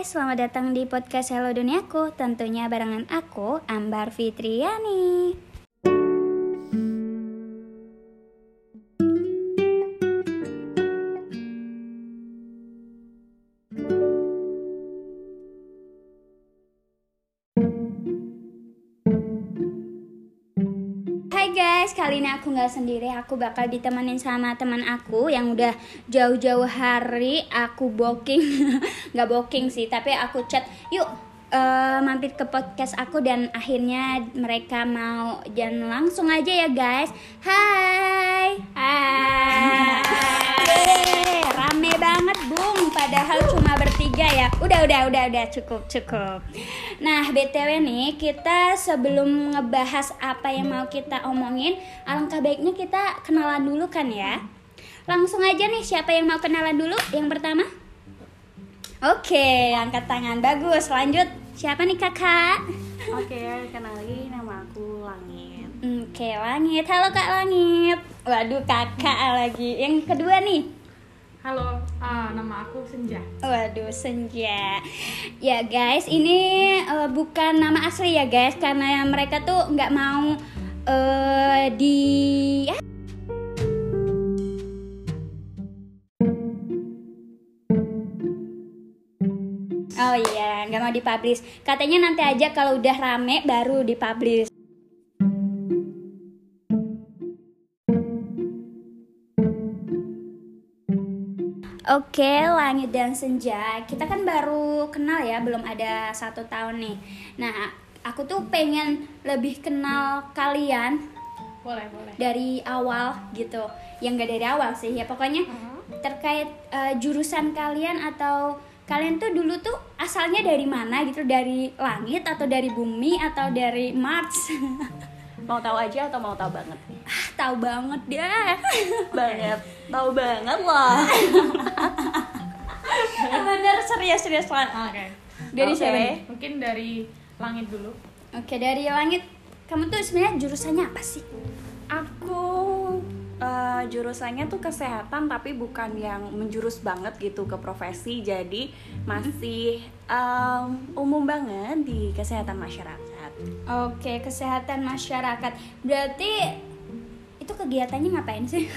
selamat datang di podcast Hello Duniaku. Tentunya barengan aku, Ambar Fitriani kali ini aku nggak sendiri. Aku bakal ditemenin sama teman aku yang udah jauh-jauh hari aku booking, nggak booking sih, tapi aku chat, yuk eh, mampir ke podcast aku dan akhirnya mereka mau dan langsung aja ya guys. Hai, hai, Yeay, rame banget. Padahal cuma bertiga ya. Udah, udah, udah, udah cukup, cukup. Nah, btw nih kita sebelum ngebahas apa yang mau kita omongin, alangkah baiknya kita kenalan dulu kan ya. Langsung aja nih, siapa yang mau kenalan dulu? Yang pertama? Oke, angkat tangan. Bagus. Lanjut. Siapa nih kakak? Oke, kenali nama aku Langit. Oke, Langit. Halo Kak Langit. Waduh, kakak lagi. Yang kedua nih. Nama aku Senja. Waduh, Senja. Ya guys, ini eh, bukan nama asli ya guys, karena mereka tuh nggak mau eh, di Oh iya, nggak mau dipublish. Katanya nanti aja kalau udah rame baru dipublish. Oke, Langit dan Senja, kita kan baru kenal ya, belum ada satu tahun nih. Nah, aku tuh pengen lebih kenal kalian Boleh, boleh. dari awal gitu. Yang gak dari awal sih, ya pokoknya terkait eh, jurusan kalian atau kalian tuh dulu tuh asalnya dari mana gitu, dari langit atau dari bumi atau dari Mars? Mau tahu aja atau mau tahu banget? Ah, tahu banget deh. Banget. Tahu banget loh. Bener serius-serius banget. Oke. Dari siapa? Mungkin dari langit dulu. Oke, dari langit. Kamu tuh sebenarnya jurusannya apa sih? Aku eh, jurusannya tuh kesehatan tapi bukan yang menjurus banget gitu ke profesi. Jadi masih em, umum banget di kesehatan masyarakat. Oke, kesehatan masyarakat. Berarti itu kegiatannya ngapain sih?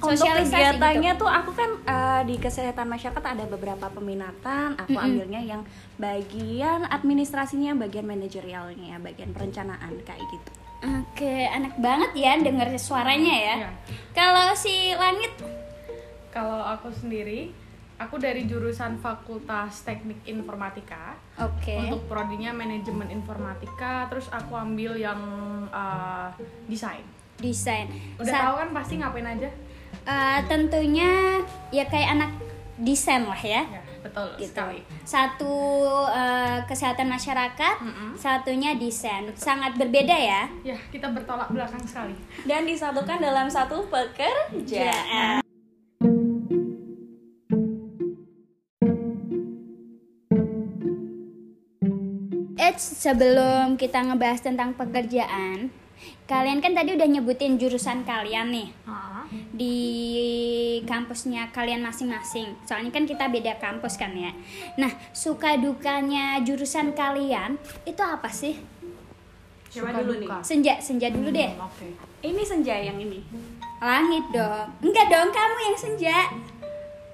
Untuk Sosialisasi kegiatannya gitu. tuh aku kan eh, di kesehatan masyarakat ada beberapa peminatan, aku Mm-mm. ambilnya yang bagian administrasinya, bagian manajerialnya, bagian perencanaan kayak gitu. Oke, enak banget ya denger suaranya ya. Iya. Kalau si Langit Kalau aku sendiri, aku dari jurusan Fakultas Teknik Informatika. Oke. Untuk prodinya manajemen informatika, terus aku ambil yang eh, desain. desain. Udah Sa- tahu kan pasti ngapain aja? eh, tentunya ya kayak anak desain lah ya. Ya, betul Gitu. sekali. Satu eh, kesehatan masyarakat, Mm-mm. satunya desain. Sangat berbeda ya. Ya, kita bertolak belakang sekali. Dan disatukan dalam satu pekerjaan. Sebelum kita ngebahas tentang pekerjaan, kalian kan tadi udah nyebutin jurusan kalian nih Ah, di kampusnya kalian masing-masing. Soalnya kan kita beda kampus kan ya. Nah, suka dukanya jurusan kalian itu apa sih? Siapa suka dulu nih? Senja, senja dulu deh. Hmm, Oke. Ini senja yang ini. Langit dong. Enggak dong, kamu yang senja.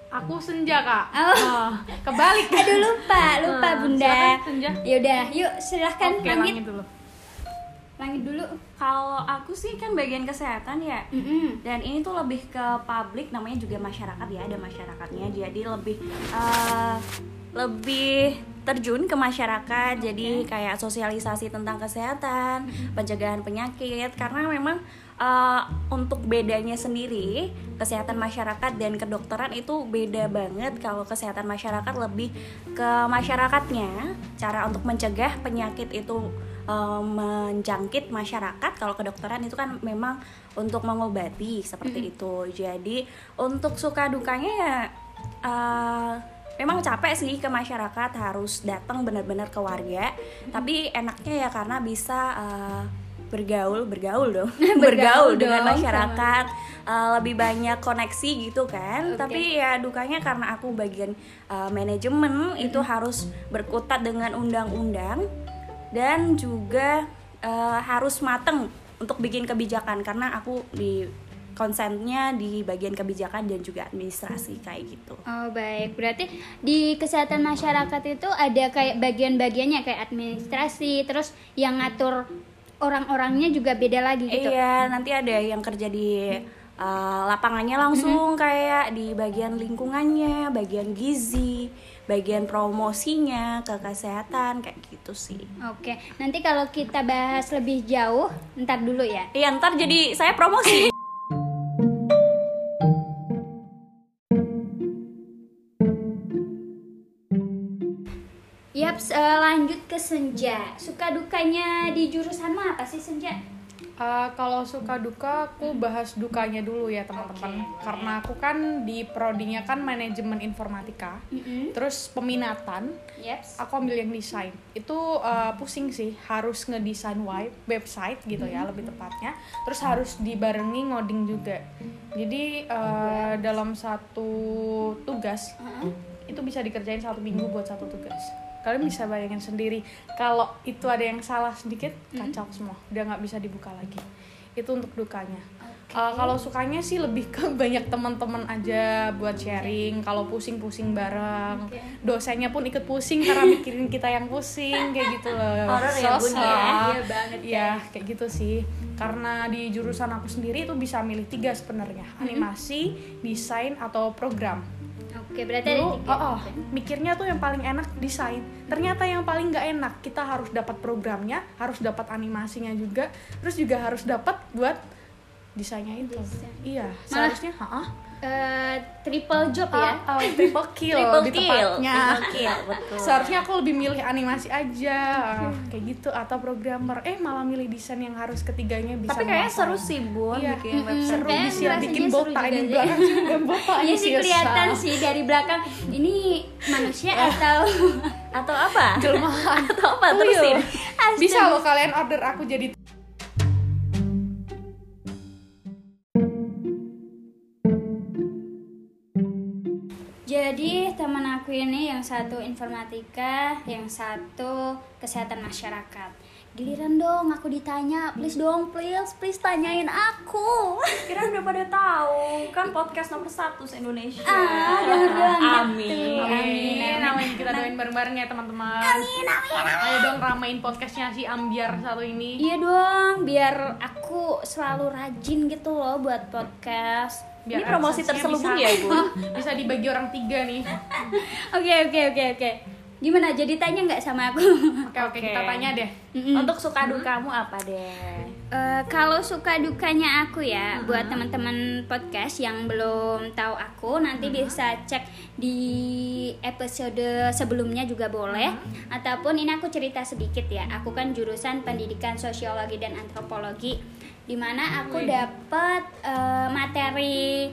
Aku senja, Kak. Oh. kebalik. Aduh lupa, lupa Ah, Bunda. Senja. Yaudah, yuk silahkan Oke, langit. langit dulu. Langit dulu. Kalau aku sih kan bagian kesehatan ya. Mm-mm. Dan ini tuh lebih ke publik, namanya juga masyarakat ya, ada masyarakatnya. Jadi lebih eh, lebih terjun ke masyarakat. Jadi kayak sosialisasi tentang kesehatan, pencegahan penyakit. Karena memang eh, untuk bedanya sendiri kesehatan masyarakat dan kedokteran itu beda banget. Kalau kesehatan masyarakat lebih ke masyarakatnya, cara untuk mencegah penyakit itu eh, menjangkit masyarakat. Kalau kedokteran itu kan memang untuk mengobati seperti itu. Jadi untuk suka dukanya ya eh, memang capek sih ke masyarakat harus datang benar-benar ke warga. Tapi enaknya ya karena bisa eh, bergaul bergaul dong. Bergaul bergaul dengan dong, masyarakat uh, lebih banyak koneksi gitu kan. Oke. tapi ya dukanya karena aku bagian uh, manajemen itu harus berkutat dengan undang-undang dan juga uh, harus mateng untuk bikin kebijakan. Karena aku di konsennya di bagian kebijakan dan juga administrasi kayak gitu. Oh baik, berarti di kesehatan masyarakat itu ada kayak bagian-bagiannya kayak administrasi, terus yang ngatur orang-orangnya juga beda lagi gitu. Iya, nanti ada yang kerja di uh, lapangannya langsung kayak di bagian lingkungannya, bagian gizi, bagian promosinya ke kesehatan kayak gitu sih. Oke, nanti kalau kita bahas lebih jauh, ntar dulu ya. Iya, ntar jadi saya promosi. Yap, eh, lanjut ke senja. Suka dukanya di jurusanmu apa sih senja? Uh, kalau suka duka aku bahas dukanya dulu ya teman-teman. Karena aku kan di prodinya kan manajemen informatika. Mm-mm. terus peminatan Yaps. aku ambil yang desain. Itu uh, pusing sih harus ngedesain web website gitu ya lebih tepatnya. Terus harus dibarengi ngoding juga. Jadi uh, dalam satu tugas itu bisa dikerjain satu minggu buat satu tugas kalian bisa bayangin sendiri kalau itu ada yang salah sedikit kacau semua. Udah nggak bisa dibuka lagi. Itu untuk dukanya. Uh, kalau sukanya sih lebih ke banyak teman-teman aja buat sharing. Kalau pusing-pusing bareng. Oke. dosennya pun ikut pusing karena mikirin kita yang pusing kayak gitu loh. Ya, Bun, ya? Sosok. Iya banget, Iya, kayak gitu sih. Karena di jurusan aku sendiri itu bisa milih tiga sebenarnya. Animasi desain atau program Oke, berarti ada dulu tiga. oh, oh, mikirnya tuh yang paling enak desain ternyata yang paling nggak enak kita harus dapat programnya harus dapat animasinya juga terus juga harus dapat buat desainnya itu Desain. iya Malah- seharusnya ha Eh, triple job ya. Oh, triple kill Triple lebih kill, tepatnya triple kill, betul. seharusnya aku lebih milih animasi aja ah, kayak gitu atau programmer eh malah milih desain yang harus ketiganya bisa Tapi kayaknya seru sih, Bun, Iya. bikin website. seru Kayaknya bisa bikin seru botak sih. belakang juga botak Iya ini sih ya, kelihatan sih dari belakang. Ini manusia atau Atau apa? jelmaan Atau apa? Oh, iya. Terusin. bisa loh kalian order aku Jadi aku ini yang satu informatika, yang satu kesehatan masyarakat. Giliran dong aku ditanya, please dong, please, please tanyain aku. Kira udah pada tahu kan podcast nomor satu se Indonesia. Ah, jangan bilang gitu. Amin. Amin. Amin. Kita doain bareng-bareng ya teman-teman. Amin. Ayo dong ramein podcastnya si Ambiar satu ini. Iya dong, biar aku selalu rajin gitu loh buat podcast. Ini promosi terselubung bisa- ya, Bu? Bisa dibagi orang tiga nih. Oke oke oke oke. Gimana? Jadi tanya nggak sama aku? Oke oke kita tanya deh. Mm-mm. Untuk suka dukamu apa deh? Eh, kalau suka dukanya aku ya buat teman-teman podcast yang belum tahu aku nanti bisa cek di episode sebelumnya juga boleh ataupun ini aku cerita sedikit ya aku kan jurusan pendidikan sosiologi dan antropologi di mana aku Wih. dapat eh, materi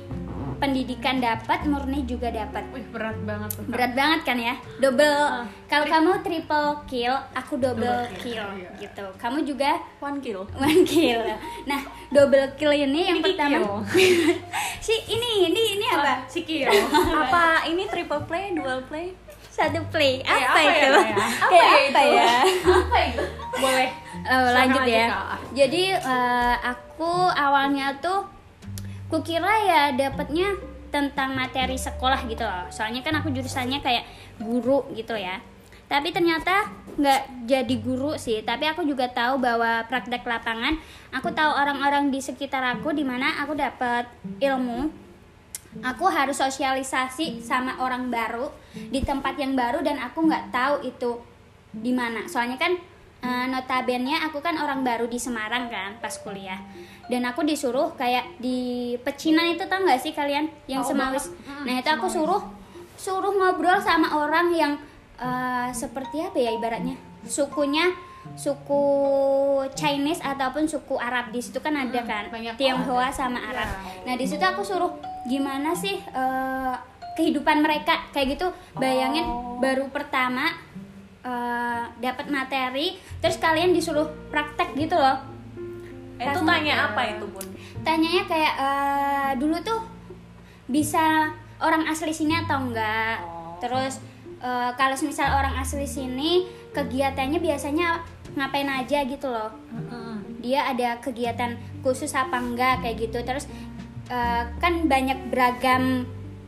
pendidikan dapat murni juga dapat Wih berat banget. Kak. berat banget kan ya double kalau kamu triple kill aku double, Double kill, kill, iya. gitu kamu juga One kill. one kill nah double kill ini yang Ini pertama kill. si ini ini ini apa Ah, si Kio. apa ini triple play, dual play? satu play apa, apa ya, itu Kak, ya? kayak apa ya Apa itu? Boleh. Silakan lanjut ya. Jadi eh, aku awalnya tuh kukira ya dapatnya tentang materi sekolah gitu loh. Soalnya kan aku jurusannya kayak guru gitu ya. Tapi ternyata nggak jadi guru sih. Tapi aku juga tahu bahwa praktek lapangan aku tahu orang-orang di sekitar aku di mana aku dapat ilmu. Aku harus sosialisasi sama orang baru di tempat yang baru dan aku nggak tahu itu di mana. Soalnya kan eh, notabene aku kan orang baru di Semarang kan pas kuliah. Dan aku disuruh kayak di pecinan itu tau nggak sih kalian? Yang semawis. nah itu aku suruh suruh ngobrol sama orang yang eh, seperti apa ya ibaratnya? Sukunya suku Chinese ataupun suku Arab. Di situ kan ada Hmm, kan? Tionghoa sama Arab. Ya. Nah di situ aku suruh gimana sih eh, kehidupan mereka? Kayak gitu. Bayangin Oh. baru pertama eh, dapat materi, terus kalian disuruh praktek gitu loh. Itu Pas tanya apa itu bun? Tanyanya kayak eh, dulu tuh bisa orang asli sini atau enggak? Oh. terus eh, kalau misal orang asli sini kegiatannya biasanya ngapain aja gitu loh. Dia ada kegiatan khusus apa enggak kayak gitu. Terus eh, kan banyak beragam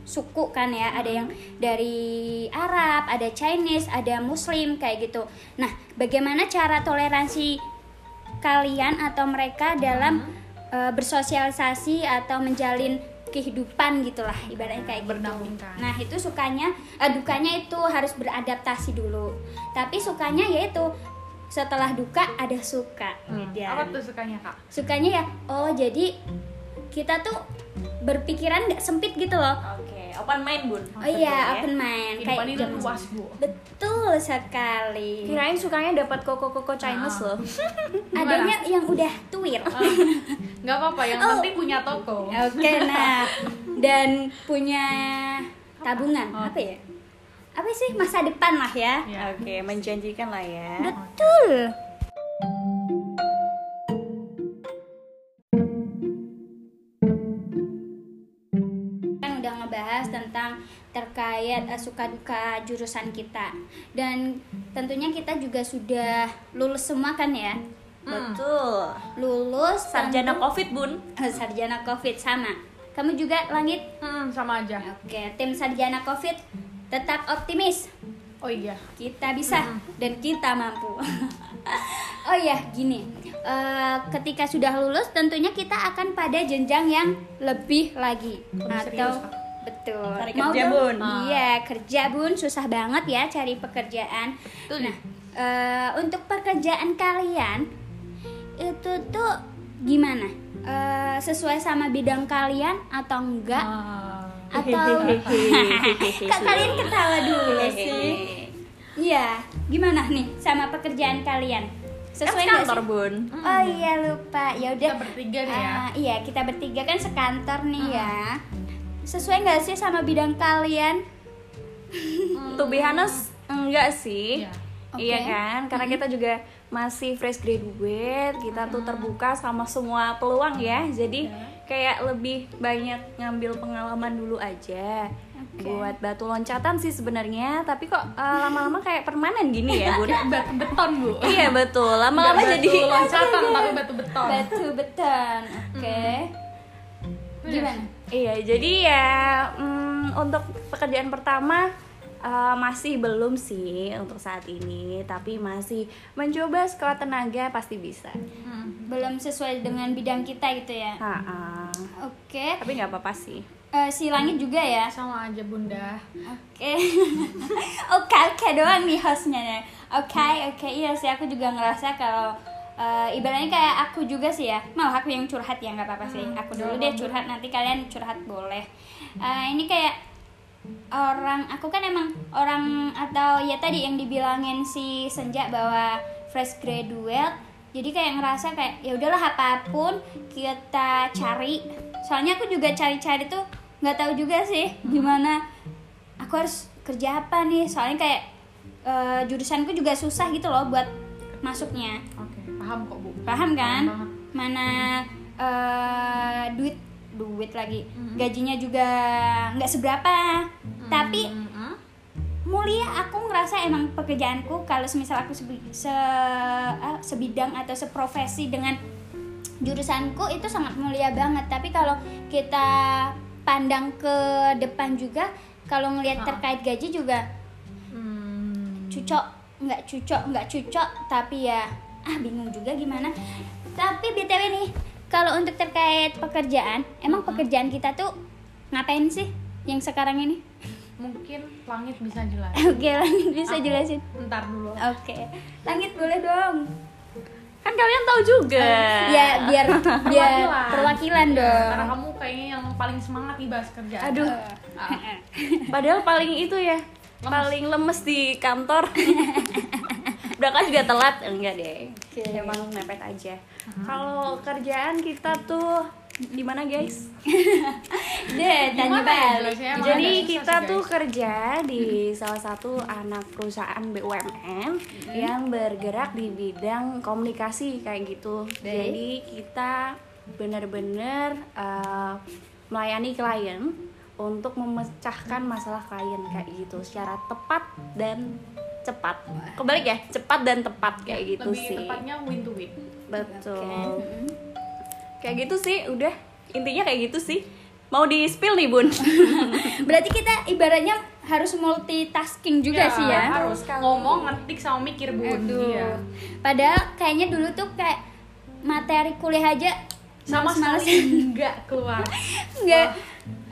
suku kan ya ada yang dari Arab ada Chinese ada Muslim kayak gitu nah bagaimana cara toleransi kalian atau mereka dalam eh, bersosialisasi atau menjalin kehidupan gitulah ibaratnya kayak gitu. Berdampingan. Nah itu sukanya, eh, dukanya itu harus beradaptasi dulu. Tapi sukanya yaitu setelah duka ada suka. Gitu ya. Apa tuh sukanya kak? Sukanya ya, oh jadi kita tuh berpikiran nggak sempit gitu loh. oke open mind bun Oh iya, Maksudnya ya. open mind Kehidupan ini zaman- luas bu. Betul sekali. kirain sukanya dapat koko koko Chinese loh Adanya yang udah tuir. Nggak apa-apa, yang Oh. penting punya toko. Oke, nah dan punya tabungan apa ya? Apa sih masa depan lah ya? Ya. oke menjanjikan lah ya Betul. Terkait eh, suka duka jurusan kita. Dan tentunya kita juga sudah lulus semua kan ya? Betul. Lulus sarjana tentu- covid bun. Sarjana covid sama. Kamu juga langit Hmm, sama aja. oke tim sarjana covid tetap optimis. Oh iya. kita bisa dan kita mampu. oh ya, gini, Eh, ketika sudah lulus, tentunya kita akan pada jenjang yang lebih lagi. Lebih atau serius. Betul. Cari Mau kerja, dong? Bun. Iya, kerja bun, susah banget ya cari pekerjaan. Betul. Nah, eh, untuk pekerjaan kalian itu tuh gimana? Eh, sesuai sama bidang kalian atau enggak? Ah. atau Kak kalian ketawa dulu sih? Iya, gimana nih sama pekerjaan kalian? Sesuai kan kantor bun Oh iya lupa. Ya udah. Kita bertiga nih ya. Ah, iya, kita bertiga kan sekantor nih ya. Sesuai nggak sih sama bidang kalian? to be honest enggak sih Iya. Iya Oke. kan, karena kita juga masih fresh graduate, kita tuh terbuka sama semua peluang ya. Jadi kayak lebih banyak ngambil pengalaman dulu aja. Oke. Buat batu loncatan sih sebenarnya, tapi kok eh, lama-lama kayak permanen gini ya, Bun. Kayak batu beton bu. iya betul, lama-lama jadi batu loncatan tapi batu beton. Batu beton. Oke. Gimana? Iya, jadi ya mm, untuk pekerjaan pertama eh, masih belum sih untuk saat ini, tapi masih mencoba sekuat tenaga pasti bisa. Hmm. Belum sesuai dengan bidang kita gitu ya. Oke. Tapi nggak apa-apa sih. Eh, si langit juga ya. Sama aja bunda. Oke. Oke, oke doang nih hostnya. nih. Oke, oke. Iya sih aku juga ngerasa kalau eh, ibaratnya kayak aku juga sih ya. Malah aku yang curhat ya nggak apa-apa sih. Aku dulu deh curhat nanti kalian curhat boleh. Eh, ini kayak orang aku kan emang orang atau ya tadi yang dibilangin si Senja bahwa fresh graduate jadi kayak ngerasa kayak ya udahlah apa pun kita cari. Soalnya aku juga cari-cari tuh nggak tahu juga sih gimana. Aku harus kerja apa nih? Soalnya kayak eh, jurusanku juga susah gitu loh buat masuknya paham kok bu. paham kan? Paham. Mana eh, duit duit lagi. Gajinya juga nggak seberapa. Tapi Mm-mm. mulia aku ngerasa emang pekerjaanku kalau semisal aku sebi- se, ah, sebidang atau seprofesi dengan jurusanku itu sangat mulia banget. Tapi kalau kita pandang ke depan juga kalau ngelihat terkait gaji juga Hmm. cucok nggak cucok nggak cucok tapi ya ah bingung juga gimana tapi btw nih kalau untuk terkait pekerjaan emang pekerjaan kita tuh ngapain sih yang sekarang ini Mungkin langit bisa jelas. oke langit bisa Aku jelasin Ntar dulu. oke langit boleh dong Kan kalian tahu juga. ya biar biar Perwakilan. perwakilan Ya, dong Karena kamu kayaknya yang paling semangat nih bahas kerjaan. Aduh, Ah. padahal paling itu ya, paling lemes di kantor. Berangkat juga telat, enggak deh. Oke. Emang mepet aja. Kalau kerjaan kita tuh Gimana guys? Deh, tanya ya balik. Jadi kita sih, tuh guys. kerja di salah satu anak perusahaan BUMN yang bergerak di bidang komunikasi kayak gitu. Jadi kita benar-benar uh, melayani klien untuk memecahkan masalah klien kayak gitu secara tepat dan cepat. Kebalik ya, cepat dan tepat kayak gitu lebih sih. tepatnya win to win Betul. Kayak gitu sih, udah intinya kayak gitu sih. Mau di spill nih bun? Berarti kita ibaratnya harus multitasking juga sih ya. harus ngomong ngetik sama mikir bun Aduh. Iya. Padahal kayaknya dulu tuh kayak materi kuliah aja sama sekali nggak keluar nggak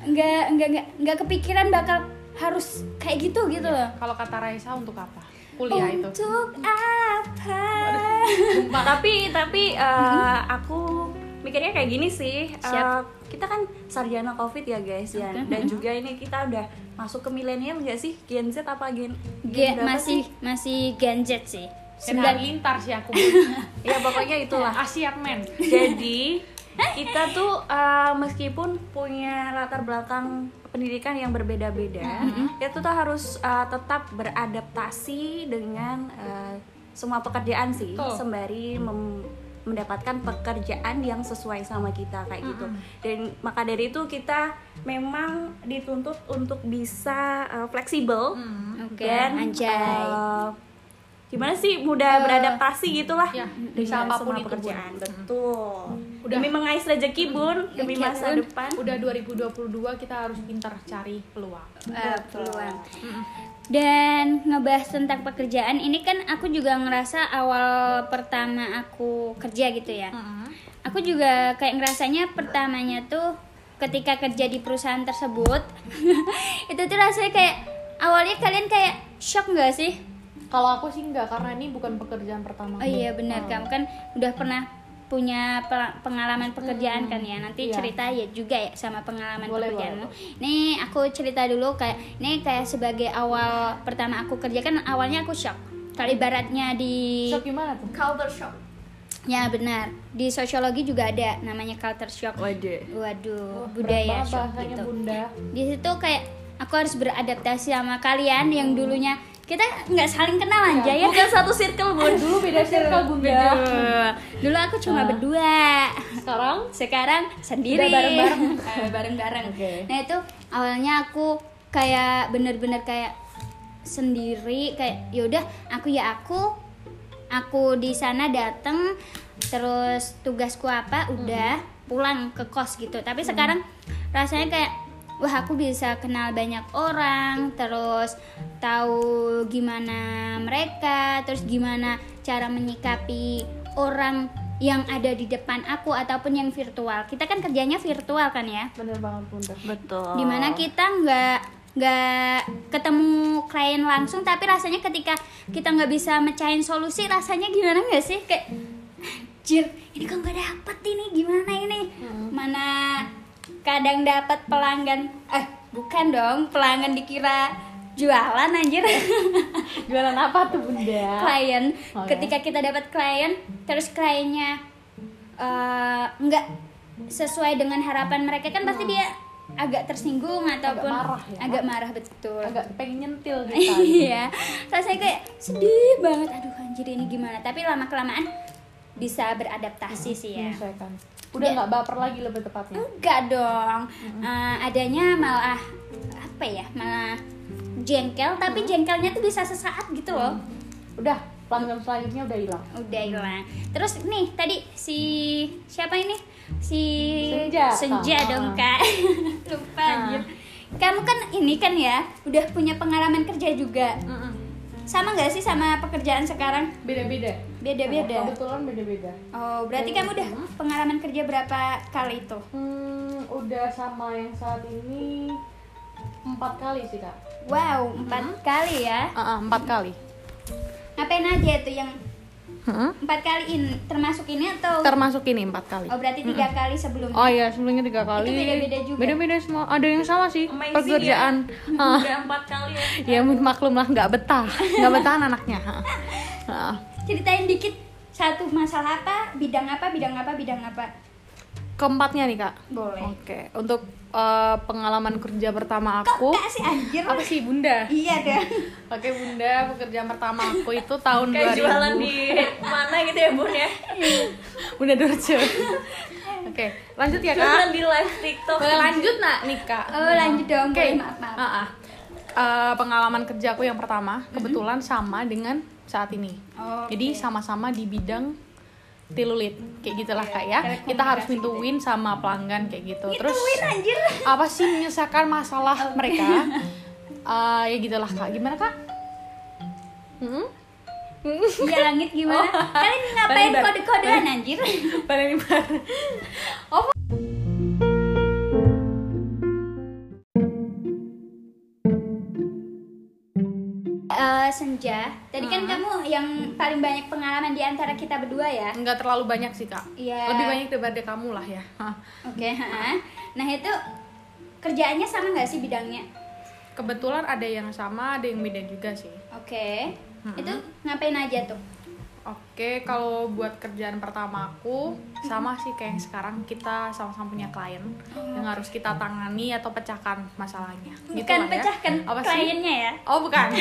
nggak nggak nggak nggak kepikiran bakal harus kayak gitu gitu loh. kalau kata Raisa untuk apa kuliah itu Untuk apa? tapi tapi eh, aku mikirnya kayak gini sih. eh, Siap. kita kan sarjana covid ya guys ya, dan juga ini kita udah masuk ke milenial nggak sih? Gen Z apa gen? Ge- gen masih sih? masih Gen Z sih. Sembilan halilintar sih aku Ya pokoknya itulah. Asiat men Jadi kita tuh uh, meskipun punya latar belakang pendidikan yang berbeda-beda, itu tuh harus uh, tetap beradaptasi dengan uh, semua pekerjaan sih, Betul. sembari mem- mendapatkan pekerjaan yang sesuai sama kita kayak gitu. Dan maka dari itu kita memang dituntut untuk bisa uh, fleksibel Oke, dan anjay. uh, gimana sih mudah beradaptasi gitulah. Ya, dengan apa pun semua itu, pekerjaan. Betul. Udah. demi mengais rezeki bun. Demi Oke, masa Bun. depan. udah 2022 kita harus pintar cari peluang. Eh, peluang. Dan ngebahas tentang pekerjaan ini kan aku juga ngerasa awal pertama aku kerja gitu ya. Aku juga kayak ngerasanya pertamanya tuh ketika kerja di perusahaan tersebut itu tuh rasanya kayak awalnya kalian kayak shock nggak sih? Kalau aku sih enggak karena ini bukan pekerjaan pertama Oh iya benar kamu kan udah pernah punya pe- pengalaman pekerjaan kan ya nanti Iya. cerita ya juga ya sama pengalaman Boleh, pekerjaanmu. Nih aku cerita dulu kayak ini kayak sebagai awal pertama aku kerja kan awalnya aku shock. Kalau ibaratnya di shock gimana tuh culture shock ya benar di sosiologi juga ada namanya culture shock. waduh Waduh Berat budaya shock gitu. bunda Di situ kayak aku harus beradaptasi sama kalian yang dulunya kita nggak saling kenal aja ya. bukan satu circle bun dulu beda circle bunda Aduh, Dulu aku cuma berdua. sekarang Sekarang sendiri. Udah bareng-bareng. Eh, bareng-bareng. Oke. Nah, itu awalnya aku kayak bener-bener kayak sendiri kayak yaudah aku ya aku aku di sana dateng terus tugasku apa udah pulang ke kos gitu tapi sekarang rasanya kayak wah aku bisa kenal banyak orang terus tahu gimana mereka terus gimana cara menyikapi orang yang ada di depan aku ataupun yang virtual. Kita kan kerjanya virtual kan ya? Bener banget bunda. Betul. Di mana kita nggak nggak ketemu klien langsung tapi rasanya ketika kita nggak bisa mecahin solusi rasanya gimana nggak sih? Kayak jir ini kok nggak dapet ini? Gimana ini? Mana kadang dapat pelanggan eh bukan dong pelanggan dikira jualan anjir. Jualan apa tuh bunda? Klien. Oke. ketika kita dapat klien terus kliennya eh, nggak sesuai dengan harapan mereka kan pasti dia agak tersinggung ataupun marah ya? agak marah betul. Agak pengen nyentil gitu. Iya. Rasanya kayak sedih banget. Aduh anjir ini gimana? Tapi lama kelamaan bisa beradaptasi sih ya. Udah nggak baper lagi lebih tepatnya? Enggak dong. Eh, adanya malah apa ya malah jengkel tapi jengkelnya tuh bisa sesaat gitu loh. Udah pelanggan selanjutnya udah hilang. Udah hilang. Terus nih tadi si siapa ini? Si Senja. senja Ah. dong kak. Lupa anjir. Kamu kan ini kan ya udah punya pengalaman kerja juga sama nggak sih sama pekerjaan sekarang? Beda-beda. Beda-beda. Kebetulan beda-beda. Oh berarti kamu udah pengalaman kerja berapa kali itu? Hmm, udah sama yang saat ini empat kali sih kak. Wow empat kali ya. Empat kali. Ngapain aja tuh yang empat kali ini termasuk ini atau termasuk ini empat kali oh berarti tiga kali sebelumnya Oh iya, sebelumnya tiga kali. Itu beda-beda juga? Beda-beda semua. Ada yang sama sih. Amazing pekerjaan. ya. Ah, udah empat kali ya ya maklum lah, nggak betah, nggak betah anaknya. Ah. ceritain dikit satu masalah apa bidang apa bidang apa bidang apa keempatnya nih kak Boleh. oke untuk eh, pengalaman kerja pertama aku Kak sih anjir. apa sih bunda Iya deh. oke bunda pekerjaan pertama aku itu tahun kayak 2000 jualan di mana gitu ya bun ya bunda Dorce oke lanjut ya kak jualan di live tiktok boleh lanjut nak nih kak Oh, lanjut dong. Oke. Boleh, maaf, maaf. Ah, ah. Eh, pengalaman kerja aku yang pertama kebetulan sama dengan saat ini. Oh, Jadi sama-sama di bidang tilulit kayak gitulah kak ya. Kita harus mintuin sama pelanggan kayak gitu. Terus apa sih menyelesaikan masalah mereka? Eh, ya gitulah kak. Gimana kak? Hmm? Ya langit gimana? Kalian ngapain kode-kodean anjir? paling bar Eh, Senja, tadi kan kamu yang paling banyak pengalaman di antara kita berdua ya. Enggak terlalu banyak sih kak. Iya. Lebih banyak daripada kamu lah ya. Oke, ha. Nah, itu kerjaannya sama nggak sih bidangnya? Kebetulan ada yang sama, ada yang beda juga sih. Oke. Itu ngapain aja tuh? Oke, kalau buat kerjaan pertama aku sama sih kayak yang sekarang kita sama-sama punya klien yang harus kita tangani atau pecahkan masalahnya. Gitu Bukan lah ya. pecahkan Apa sih? kliennya ya. Oh bukan,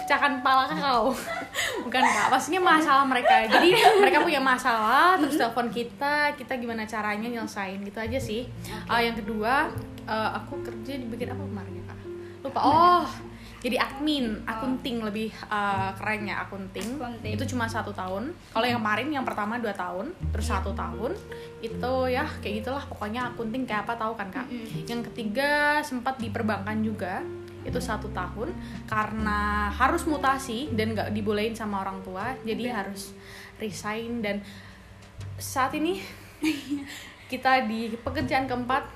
pecahkan pala kau. Bukan kak, maksudnya masalah mereka. Jadi mereka punya masalah, terus telepon kita, kita gimana caranya nyelesain gitu aja sih. Ah, yang kedua, eh, aku kerja di bagian apa kemarin ya kak? Lupa. Oh, jadi admin, akunting lebih eh, kerennya akunting. Akunting. Itu cuma satu tahun. Kalau yang kemarin yang pertama dua tahun, terus satu tahun itu ya kayak gitulah. Pokoknya akunting kayak apa tahu kan kak? Yang ketiga sempat di perbankan juga itu satu tahun karena harus mutasi dan nggak dibolehin sama orang tua jadi harus resign dan saat ini kita di pekerjaan keempat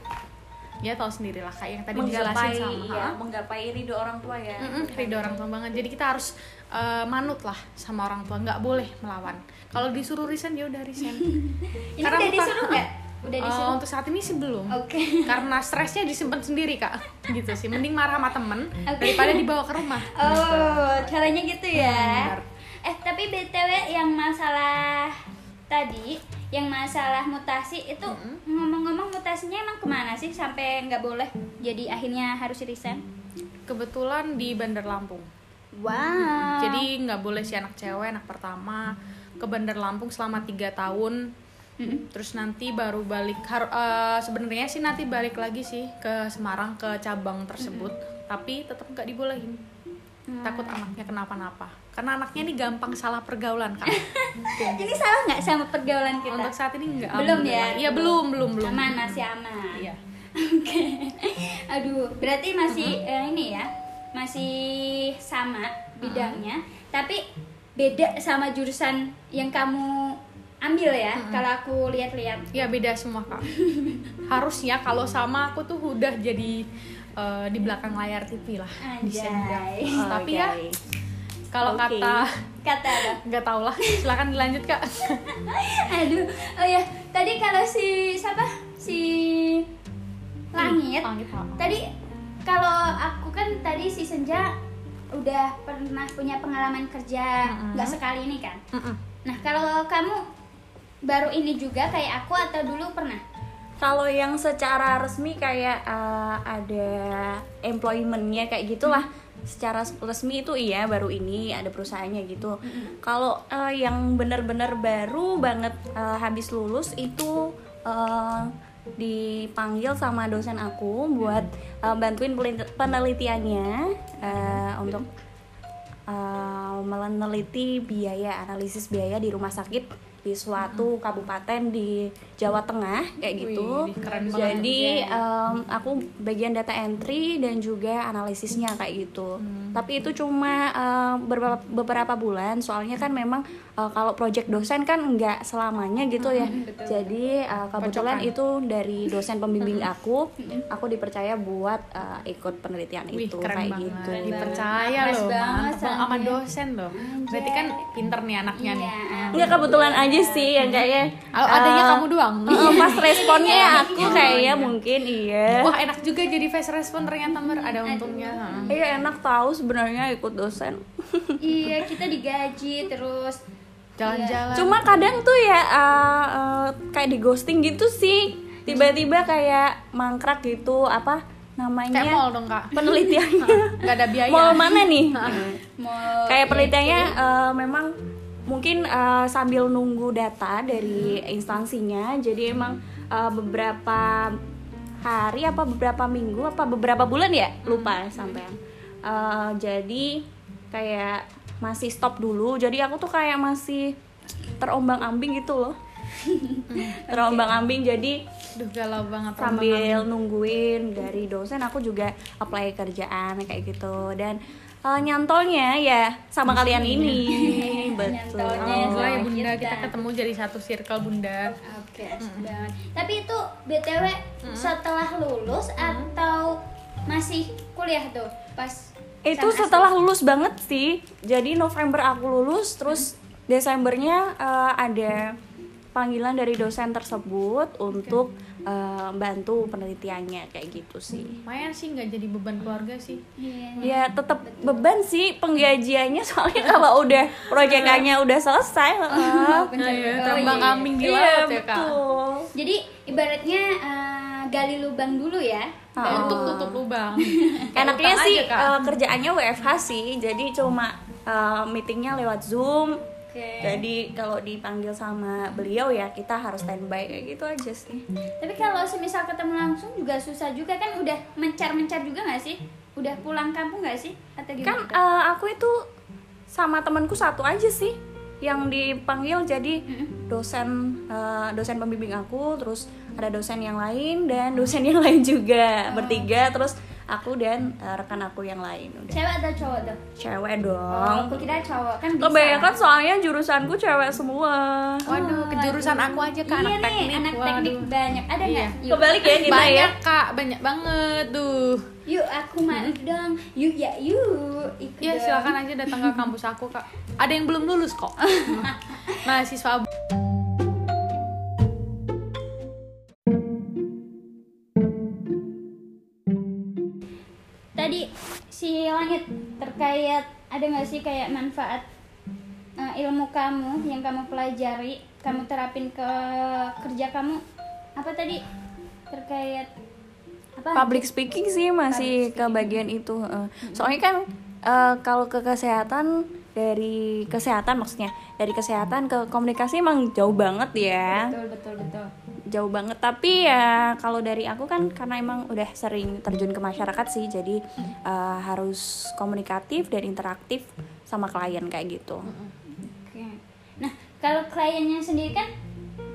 ya tahu sendiri lah kayak yang tadi dijelasin menggapai sama ya menggapai ridho orang tua ya Mm-mm, ridho orang tua banget jadi kita harus eh, manut lah sama orang tua nggak boleh melawan kalau disuruh resign ya udah resign Ini Karena udah disuruh nggak? Udah Eh, disuruh. untuk saat ini sih belum Oke. karena stresnya disimpan sendiri kak gitu sih mending marah sama temen Oke. daripada dibawa ke rumah Oh, caranya gitu ya. Benar. Eh, tapi BTW yang masalah tadi, yang masalah mutasi itu ngomong-ngomong mutasinya emang ke mana sih? Sampai nggak boleh? Jadi akhirnya harus resign. kebetulan di Bandar Lampung. Wow. jadi nggak boleh si anak cewek anak pertama. Ke Bandar Lampung selama tiga tahun. Terus nanti baru balik. Eh, sebenarnya sih nanti balik lagi sih ke Semarang ke cabang tersebut. Tapi tetap nggak dibolehin. Takut anaknya kenapa-napa karena anaknya ini gampang salah pergaulan kak ini salah nggak sama pergaulan kita? untuk saat ini nggak Belum ya? iya belum belum belum Aman masih aman. iya Oke. Aduh, berarti masih eh, ini ya, masih sama bidangnya, tapi beda sama jurusan yang kamu ambil ya. Kalau aku lihat-lihat. Ya beda semua kak. Harusnya kalau sama aku tuh udah jadi eh, di belakang layar TV lah. di Anjay. sendok. Eh, Tapi ya Oke. Kalau Oke. kata Kata apa? nggak tau lah. Silakan dilanjut kak. Aduh, oh ya, tadi kalau si siapa? Si Langit. Langit Pak. Tadi kalau aku kan tadi si Senja udah pernah punya pengalaman kerja nggak sekali ini kan. Mm-mm. Nah, kalau kamu baru ini juga kayak aku atau dulu pernah? Kalau yang secara resmi kayak eh, ada employmentnya kayak gitulah. Secara resmi itu iya baru ini ada perusahaannya gitu. Kalau eh, yang benar-benar baru banget eh, habis lulus itu eh, dipanggil sama dosen aku buat eh, bantuin penelitiannya eh, untuk eh, meneliti biaya analisis biaya di rumah sakit di suatu kabupaten di Jawa Tengah kayak gitu. Wih, keren banget. Jadi em, aku bagian data entry dan juga analisisnya kayak gitu. Hmm. Tapi itu cuma em, beberapa beberapa bulan. Soalnya kan memang eh, kalau project dosen kan nggak selamanya gitu ya. Jadi eh, kebetulan Hmm, Pocokan. itu dari dosen pembimbing aku, aku dipercaya buat eh, ikut penelitian Wih itu keren kayak banget. gitu. Dipercaya loh. sama dosen loh. Berarti kan pinter nih anaknya nih. Iya. Nggak kebetulan aja sih yang kayaknya Oh, adanya eh, kamu doang. eh, pas responnya aku kayaknya mungkin iya. Wah enak juga jadi face respon ternyata mer ada untungnya. Heeh. Iya enak tahu sebenarnya ikut dosen. iya, kita digaji terus Jalan-jalan. Cuma kadang tuh ya eh, eh, kayak di ghosting gitu sih. tiba-tiba kayak mangkrak gitu apa namanya Kayak mall dong kak. penelitiannya Nggak ada biaya. mall mana nih Mau kayak penelitiannya eh, memang mungkin eh, sambil nunggu data dari instansinya jadi emang eh, beberapa hari apa beberapa minggu apa beberapa bulan ya lupa sampean Eh, jadi kayak masih stop dulu. Jadi aku tuh kayak masih terombang ambing gitu loh. Terombang ambing jadi Duh galau banget. sambil nungguin dari dosen aku juga apply kerjaan kayak gitu. Dan eh, nyantolnya ya sama kalian ini betul. Nyantolnya Alhamdulillah ya bunda. Kita. kita ketemu jadi satu circle bunda. Oke, asik banget. Tapi itu BTW setelah lulus atau masih kuliah tuh pas itu setelah lulus banget sih. Jadi November aku lulus terus Desembernya eh, ada panggilan dari dosen tersebut untuk eh, bantu penelitiannya kayak gitu sih Lumayan sih nggak jadi beban keluarga sih. Iya. ya tetap beban sih penggajiannya soalnya kalau udah proyekannya udah selesai heeh. Oh, terbang iya. kambing di Iya, laut ya kak. betul. Jadi ibaratnya eh, gali lubang dulu ya. Ah. Untuk tutup lubang. Enaknya sih aja, eh, kerjaannya WFH sih, jadi cuma eh, meetingnya lewat Zoom. Oke. Jadi kalau dipanggil sama beliau ya kita harus standby kayak gitu aja sih. Tapi kalau semisal ketemu langsung juga susah juga kan udah mencar-mencar juga nggak sih? Udah pulang kampung nggak sih? Atau Kan gimana? tuh? eh, aku itu sama temanku satu aja sih yang dipanggil jadi dosen eh, dosen pembimbing aku, terus ada dosen yang lain dan dosen yang lain juga bertiga, terus aku dan eh, rekan aku yang lain udah Cewek atau cowok tuh? cewek Oh, dong. aku kira cowok kan bisa. Kebanyakan soalnya jurusanku cewek semua. Waduh, kejurusan aku aja kak iya anak nih, teknik. anak Waduh. teknik banyak. Ada Iya. nggak? Yuk. Kebalik ya kita banyak ya. kak, banyak banget tuh. Yuk aku mau dong. Yuk ya yuk. Ikut Iya dong. silakan aja datang ke kampus aku kak. Ada yang belum lulus kok. Mahasiswa si langit terkait ada nggak sih kayak manfaat eh, ilmu kamu yang kamu pelajari, kamu terapin ke kerja kamu apa tadi terkait apa? Public speaking sih masih Public ke bagian itu. Soalnya kan eh, kalau ke kesehatan dari kesehatan maksudnya dari kesehatan ke komunikasi emang jauh banget ya. Betul betul betul. Jauh banget tapi ya kalau dari aku kan karena emang udah sering terjun ke masyarakat sih jadi eh, harus komunikatif dan interaktif sama klien kayak gitu Oke. Nah, kalau kliennya sendiri kan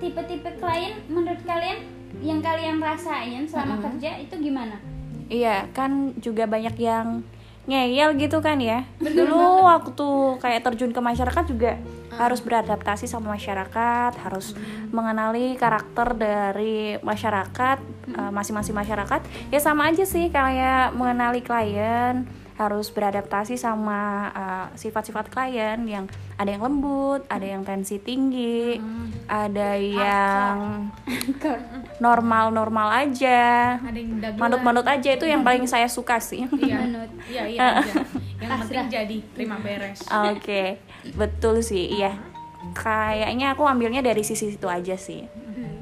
tipe-tipe klien menurut kalian yang kalian rasain selama kerja itu gimana? iya kan juga banyak yang ngeyel gitu kan ya. Dulu waktu kayak terjun ke masyarakat juga harus beradaptasi sama masyarakat harus mengenali karakter dari masyarakat eh, masing-masing masyarakat. Ya sama aja sih kayak mengenali klien harus beradaptasi sama eh, sifat-sifat klien yang ada yang lembut ada yang tensi tinggi ada yang normal-normal aja yang manut-manut aja itu yang paling saya suka sih Iya, Manut. iya, iya aja. Yang penting jadi terima beres. Oke, betul sih, iya. Kayaknya aku ambilnya dari sisi itu aja sih.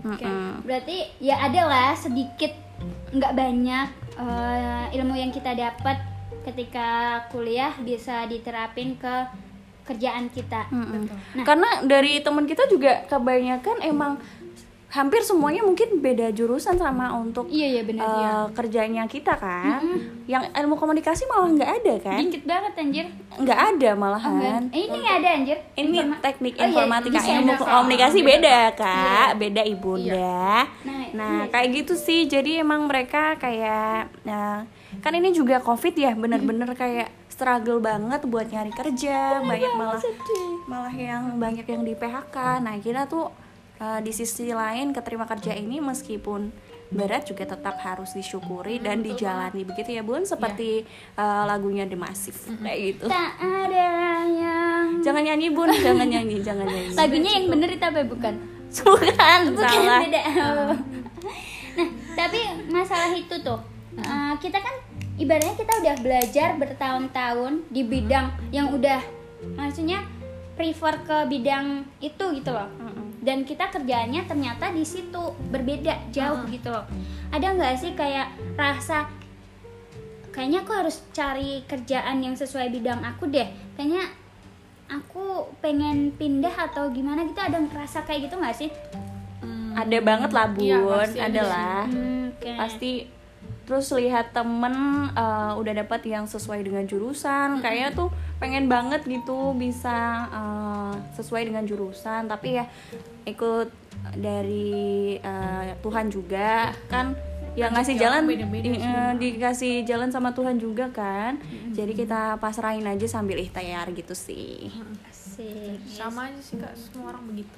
Oke. Mm-mm. Berarti ya ada lah sedikit nggak banyak eh, ilmu yang kita dapat ketika kuliah bisa diterapin ke kerjaan kita. Mm-mm. Nah. Karena dari teman kita juga kebanyakan emang hampir semuanya mungkin beda jurusan sama untuk Iya iya benar eh, ya. kerjanya kita kan. Yang ilmu komunikasi malah nggak ada kan? Dikit banget anjir. Nggak ada Oh, malahan. enggak. Eh, ini nggak ada anjir. Ini Informa- teknik Oh, iya, informatika, bisa ilmu komunikasi Beda, beda Kak. kak, beda ibunda. Nah, Nah, iya. kayak gitu sih. Jadi emang mereka kayak nah, kan ini juga Covid ya, bener-bener kayak struggle banget buat nyari kerja, banyak malah malah yang banyak yang di PHK. Nah, kita tuh uh, di sisi lain keterima kerja ini meskipun berat juga tetap harus disyukuri dan dijalani begitu ya Bun seperti uh, lagunya The Massive kayak gitu. Tak ada yang Jangan nyanyi Bun, jangan nyanyi, jangan nyanyi. lagunya yang bener itu apa bukan? Bukan, Bukan salah. beda. nah, tapi masalah itu tuh eh, kita kan ibaratnya kita udah belajar bertahun-tahun di bidang yang udah maksudnya prefer ke bidang itu gitu loh. Dan kita kerjaannya ternyata di situ berbeda jauh gitu loh. Ada nggak sih kayak rasa kayaknya aku harus cari kerjaan yang sesuai bidang aku deh. Kayaknya aku pengen pindah atau gimana gitu ada ngerasa kayak gitu nggak sih? Ada banget lah bun. Iya, pasti. Ada ada lah. Hmm, kayak- pasti terus lihat temen uh, udah dapat yang sesuai dengan jurusan. Kayaknya tuh pengen banget gitu bisa uh, sesuai dengan jurusan. Tapi ya ikut dari uh, Tuhan juga kan. Ya ngasih Rezeki jalan di- eh, dikasih jalan sama Tuhan juga kan. Jadi kita pasrahin aja sambil ikhtiar gitu sih. Asik. sama aja sih kak. Semua orang begitu.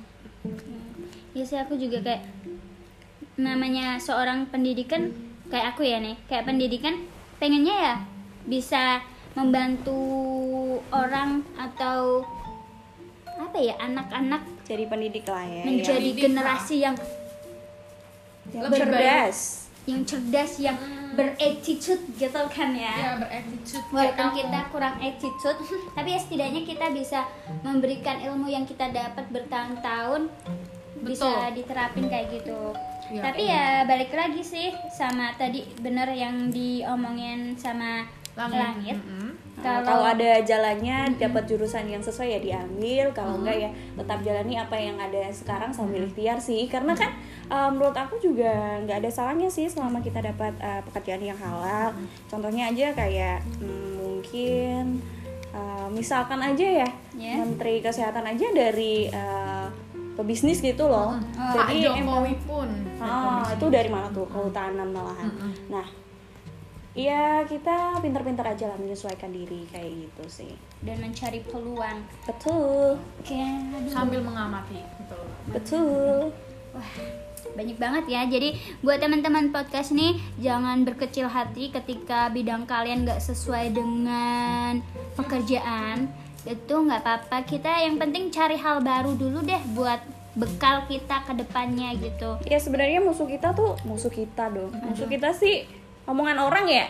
Ya sih aku juga kayak namanya seorang pendidikan kayak aku ya nih, kayak pendidikan pengennya ya bisa membantu orang atau apa ya anak-anak jadi pendidik lah ya menjadi Pendidik generasi yang Lebih cerdas. Yang cerdas, yang berattitude gitu kan ya. ya berattitude Walaupun kita kurang attitude, tapi ya setidaknya kita bisa memberikan ilmu yang kita dapat bertahun-tahun bisa diterapin kayak gitu. Iya. tapi ya balik lagi sih sama tadi bener yang diomongin sama langit. Mm-mm. Kalau Kalau ada jalannya dapat jurusan yang sesuai ya diambil, kalau enggak ya tetap jalani apa yang ada sekarang sambil ikhtiar sih. Karena kan uh, menurut aku juga nggak ada salahnya sih selama kita dapat uh, pekerjaan yang halal. Contohnya aja kayak hmm, mungkin uh, misalkan aja ya Ya. Menteri Kesehatan aja dari uh, pebisnis gitu loh. Pak Jadi emang Jokowi pun Ah, itu dari mana tuh? Kehutanan malahan. Nah, Iya kita pinter-pinter aja lah menyesuaikan diri kayak gitu sih. dan mencari peluang. Betul, Oke, aduh. sambil mengamati gitu betul. Wah, banyak banget ya. Jadi buat teman-teman podcast nih jangan berkecil hati ketika bidang kalian nggak sesuai dengan pekerjaan. Itu nggak apa-apa. Kita yang penting cari hal baru dulu deh buat bekal kita ke depannya gitu. Ya sebenarnya musuh kita tuh musuh kita dong. Musuh kita sih omongan orang ya.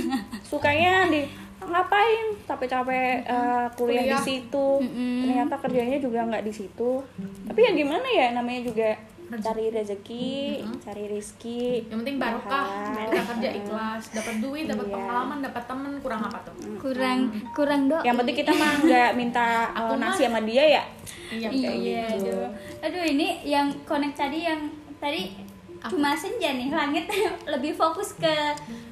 Sukanya di ngapain capek-capek uh, kuliah, di situ. Mm-mm. Ternyata kerjanya juga nggak di situ. Tapi ya gimana ya namanya juga cari rezeki, cari rizki. yang penting barokah kita kerja ikhlas dapat duit dapat Iya. pengalaman dapat temen kurang apa tuh Kurang kurang doa. Yang penting kita mah nggak minta uh, Aku nasi sama dia ya. iya Iya, gitu. aduh. Aduh, ini yang connect tadi yang tadi cuma senja nih. Langit lebih fokus ke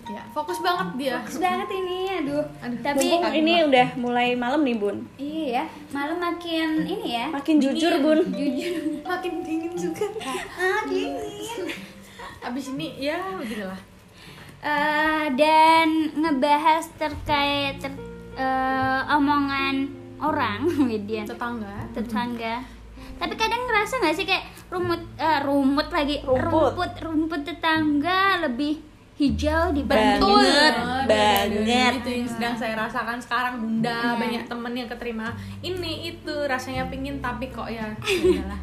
ya fokus banget dia fokus banget ini. Aduh. Aduh. Tapi Mumpung ini udah mulai malam nih bun. iya ya, malam makin ini ya. Makin jujur bun. Jujur. makin dingin juga Ah, dingin. abis ini ya beginilah Eh, dan ngebahas terkait ter- eh, omongan orang, Widian. tetangga tetangga tapi kadang ngerasa nggak sih kayak rumut eh, rumut lagi Rumput. rumput rumput tetangga lebih hijau Banget. dibanding Banget. itu yang sedang saya rasakan sekarang bunda Iya. banyak temen yang keterima ini itu rasanya pingin tapi kok ya ya udahlah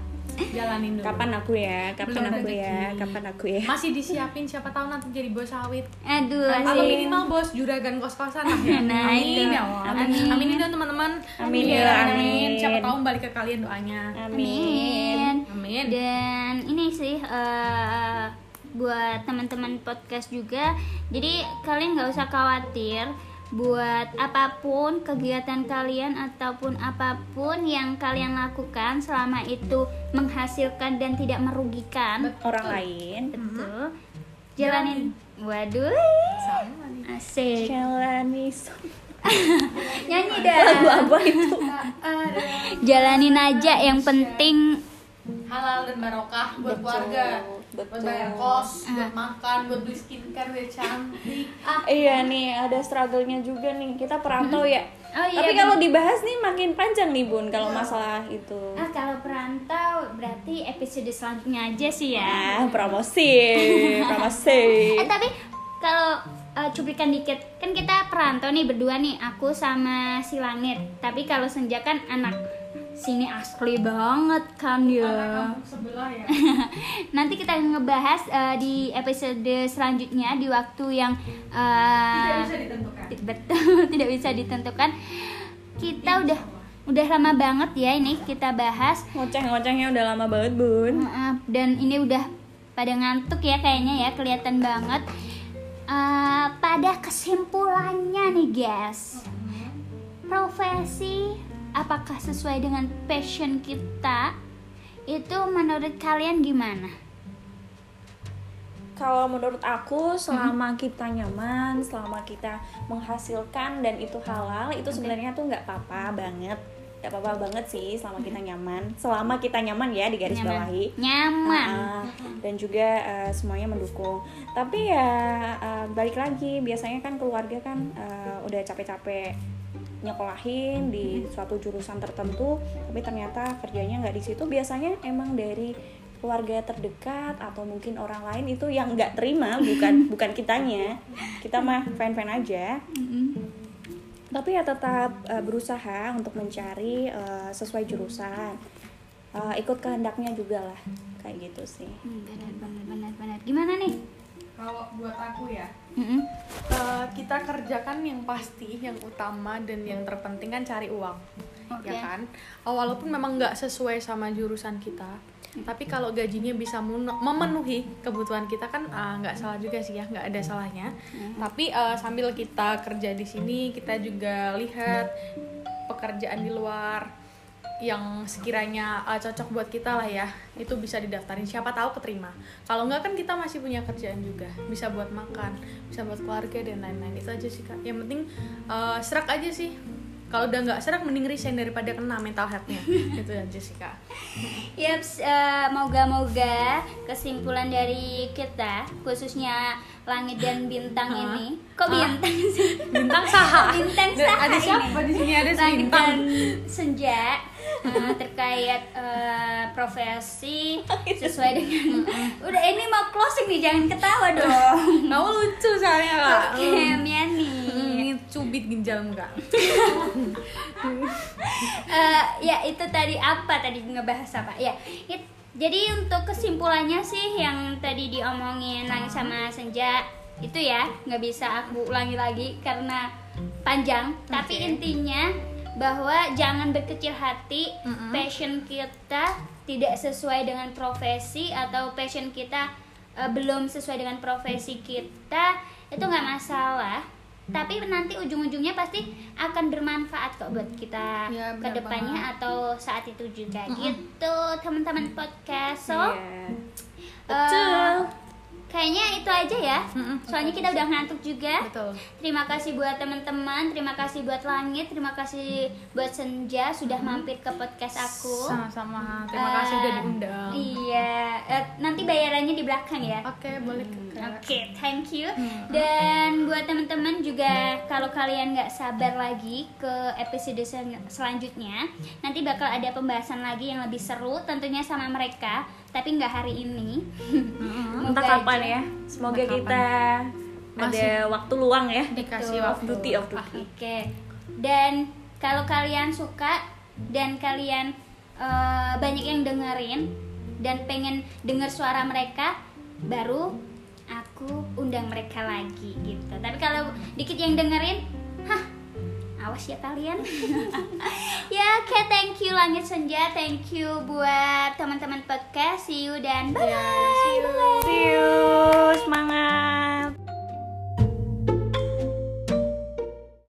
jalanin dulu Kapan aku ya? Kapan Belum aku ya? rezeki. Kapan aku ya? masih disiapin siapa tahu nanti jadi bos sawit aduh atau minimal bos juragan kos kosan lah ya Nah, amin itu. ya Allah Amin. aminin dong teman-teman Amin Iya, ya, amin. siapa tahu balik ke kalian doanya amin amin dan ini sih eh, buat teman-teman podcast juga jadi kalian nggak usah khawatir buat apa pun kegiatan kalian ataupun apa pun yang kalian lakukan selama itu menghasilkan dan tidak merugikan. Orang lain. betul. Jalanin. Waduh. Sama. Nih asik. Jalani nyanyi lagu dah apa itu? jalanin aja yang penting. Halal dan barokah buat Betul, keluarga betul. bayar kos buat makan buat beli skincare biar cantik ah Iya nih, ada struggle-nya juga nih. Kita perantau ya. Oh iya, Tapi kalau dibahas nih makin panjang nih bun kalau masalah itu. ah kalau perantau berarti episode selanjutnya aja sih ya Ah, promosi, promosi. Eh tapi kalau eh, cuplikan dikit kan kita perantau nih berdua nih aku sama si langit tapi kalau senja kan anak sini asli banget kan ya. Kampung sebelah ya. Nanti kita ngebahas eh, di episode selanjutnya di waktu yang eh, tidak bisa ditentukan. Betul tidak bisa ditentukan. Kita udah udah lama banget ya ini kita bahas. Ngoceh-ngocehnya udah lama banget bun. Maaf, dan ini udah pada ngantuk ya kayaknya ya kelihatan banget. Eh, pada kesimpulannya nih guys. Profesi apakah sesuai dengan passion kita itu menurut kalian gimana? Kalau menurut aku selama kita nyaman selama kita menghasilkan dan itu halal itu sebenarnya tuh nggak apa-apa banget. Nggak apa-apa banget sih selama kita nyaman. Selama kita nyaman ya di garis nyaman. bawahi. Nyaman. Ah, dan juga eh, semuanya mendukung. Tapi ya eh, balik lagi biasanya kan keluarga kan eh, udah capek-capek nyekolahin di suatu jurusan tertentu tapi ternyata kerjanya nggak di situ. Biasanya emang dari keluarga terdekat atau mungkin orang lain itu yang nggak terima bukan bukan kitanya. Kita mah fan fan aja tapi ya tetap eh, berusaha untuk mencari eh, sesuai jurusan. Eh, ikut kehendaknya juga lah kayak gitu sih. Hmm, benar benar benar benar. Gimana nih Kalau buat aku ya, Mm-mm. eh, kita kerjakan yang pasti, yang utama dan yang terpenting kan cari uang, Oke. ya kan? Oh, walaupun memang nggak sesuai sama jurusan kita, tapi kalau gajinya bisa menu- memenuhi kebutuhan kita kan eh, nggak salah juga sih ya, nggak ada salahnya. Tapi eh, sambil kita kerja di sini, kita juga lihat pekerjaan di luar yang sekiranya uh, cocok buat kita lah ya itu bisa didaftarin. Siapa tahu keterima. Kalau nggak kan kita masih punya kerjaan juga. Bisa buat makan bisa buat keluarga dan lain-lain. Itu aja sih kak. Yang penting uh, serak aja sih. Kalau udah nggak serak mending resign daripada kena mental healthnya. Itu aja sih kak. Yaps, eh, moga-moga kesimpulan dari kita khususnya langit dan bintang ini. Kok bintang sih? bintang saha? Bintang saha ada siapa ini. di sini? Ada Langit bintang dan senja eh, terkait eh, profesi sesuai dengan udah ini mau closing nih jangan ketawa dong. kamu lucu soalnya kak. Oke, Miani. ini cubit ginjalmu kak. Eh, ya itu tadi apa tadi ngebahas apa? Ya it- jadi untuk kesimpulannya sih yang tadi diomongin langit sama senja itu ya nggak bisa aku ulangi lagi karena panjang. Tapi Oke. intinya bahwa jangan berkecil hati Mm-mm. passion kita tidak sesuai dengan profesi atau passion kita eh, belum sesuai dengan profesi kita itu nggak masalah tapi nanti ujung-ujungnya pasti akan bermanfaat kok buat kita Ya, ke benar depannya banget. atau saat itu juga gitu teman-teman podcast so Iya. eh, betul kayaknya itu aja ya. Soalnya kita udah ngantuk juga. Betul. Terima kasih buat teman-teman, terima kasih buat Langit, terima kasih buat Senja sudah mampir ke podcast aku. sama-sama. Terima kasih Eh, udah diundang. Iya, eh, nanti bayarannya di belakang ya. oke boleh. Oke, Kak. thank you. Dan buat teman-teman juga kalau kalian nggak sabar lagi ke episode sel- selanjutnya, nanti bakal ada pembahasan lagi yang lebih seru, tentunya sama mereka, tapi nggak hari ini. entah Moga kapan aja. ya semoga Entah kapan. kita ada waktu luang ya dikasih off waktu duty off duty Oke. Dan kalau kalian suka dan kalian eh, banyak yang dengerin dan pengen denger suara mereka, baru aku undang mereka lagi gitu. Tapi kalau dikit yang dengerin, awas ya kalian. Ya oke okay, thank you langit senja. Thank you buat teman-teman podcast. See you dan bye bye, yeah, see, you. Bye -bye. see you. Semangat.